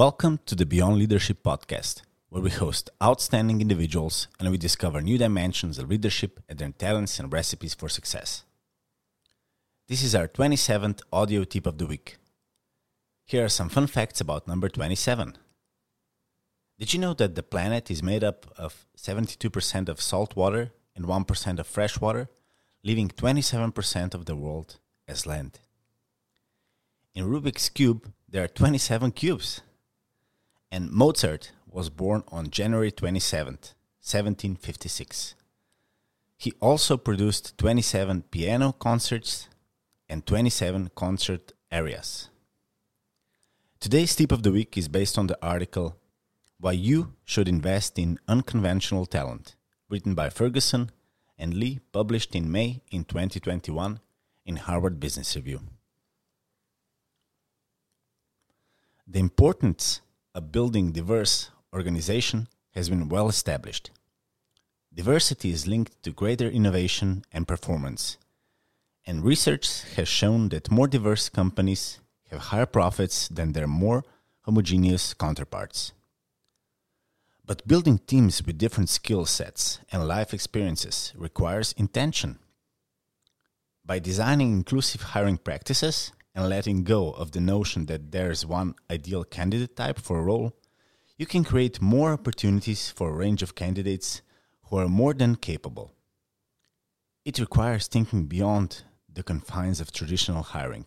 Welcome to the Beyond Leadership podcast, where we host outstanding individuals and we discover new dimensions of leadership and their talents and recipes for success. This is our 27th audio tip of the week. Here are some fun facts about number 27. Did you know that the planet is made up of 72% of salt water and 1% of fresh water, leaving 27% of the world as land? In Rubik's Cube, there are 27 cubes and Mozart was born on January 27, 1756. He also produced 27 piano concerts and 27 concert arias. Today's tip of the week is based on the article Why You Should Invest in Unconventional Talent, written by Ferguson and Lee, published in May in 2021 in Harvard Business Review. The importance a building diverse organization has been well established. Diversity is linked to greater innovation and performance, and research has shown that more diverse companies have higher profits than their more homogeneous counterparts. But building teams with different skill sets and life experiences requires intention. By designing inclusive hiring practices, and letting go of the notion that there's one ideal candidate type for a role, you can create more opportunities for a range of candidates who are more than capable. It requires thinking beyond the confines of traditional hiring.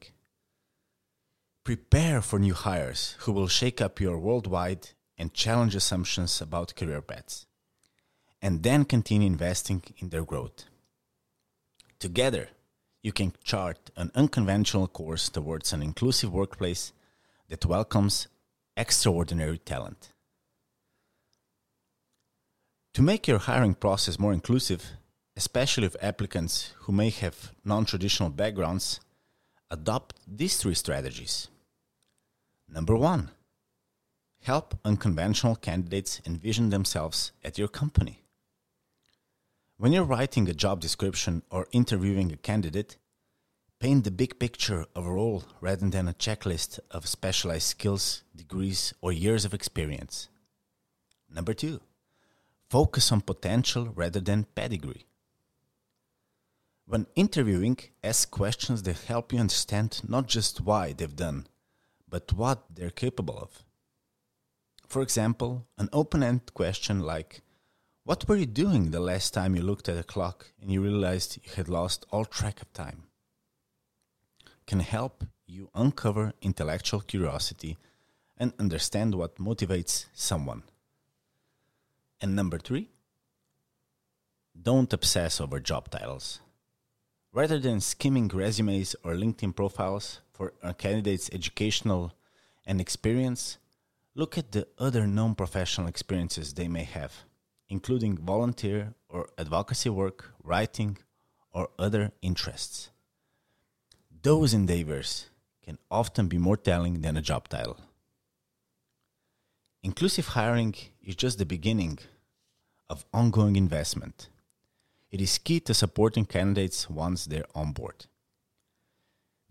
Prepare for new hires who will shake up your worldwide and challenge assumptions about career paths, and then continue investing in their growth. Together, you can chart an unconventional course towards an inclusive workplace that welcomes extraordinary talent. To make your hiring process more inclusive, especially of applicants who may have non traditional backgrounds, adopt these three strategies. Number one, help unconventional candidates envision themselves at your company. When you're writing a job description or interviewing a candidate, paint the big picture of a role rather than a checklist of specialized skills, degrees, or years of experience. Number two, focus on potential rather than pedigree. When interviewing, ask questions that help you understand not just why they've done, but what they're capable of. For example, an open ended question like, what were you doing the last time you looked at a clock and you realized you had lost all track of time? Can help you uncover intellectual curiosity and understand what motivates someone. And number three, don't obsess over job titles. Rather than skimming resumes or LinkedIn profiles for a candidate's educational and experience, look at the other non professional experiences they may have including volunteer or advocacy work, writing, or other interests. Those endeavors can often be more telling than a job title. Inclusive hiring is just the beginning of ongoing investment. It is key to supporting candidates once they're on board.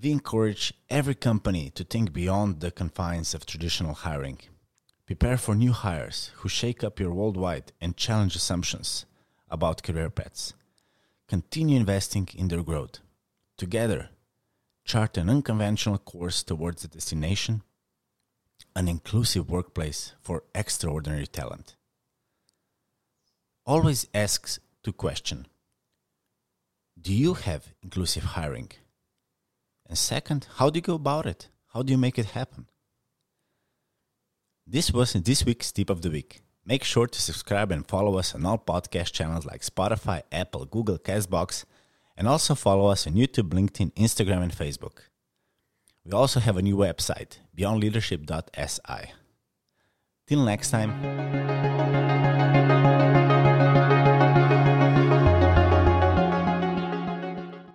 We encourage every company to think beyond the confines of traditional hiring Prepare for new hires who shake up your worldwide and challenge assumptions about career paths. Continue investing in their growth. Together, chart an unconventional course towards the destination, an inclusive workplace for extraordinary talent. Always asks to question Do you have inclusive hiring? And second, how do you go about it? How do you make it happen? This was this week's tip of the week. Make sure to subscribe and follow us on all podcast channels like Spotify, Apple, Google, Castbox, and also follow us on YouTube, LinkedIn, Instagram, and Facebook. We also have a new website, beyondleadership.si. Till next time.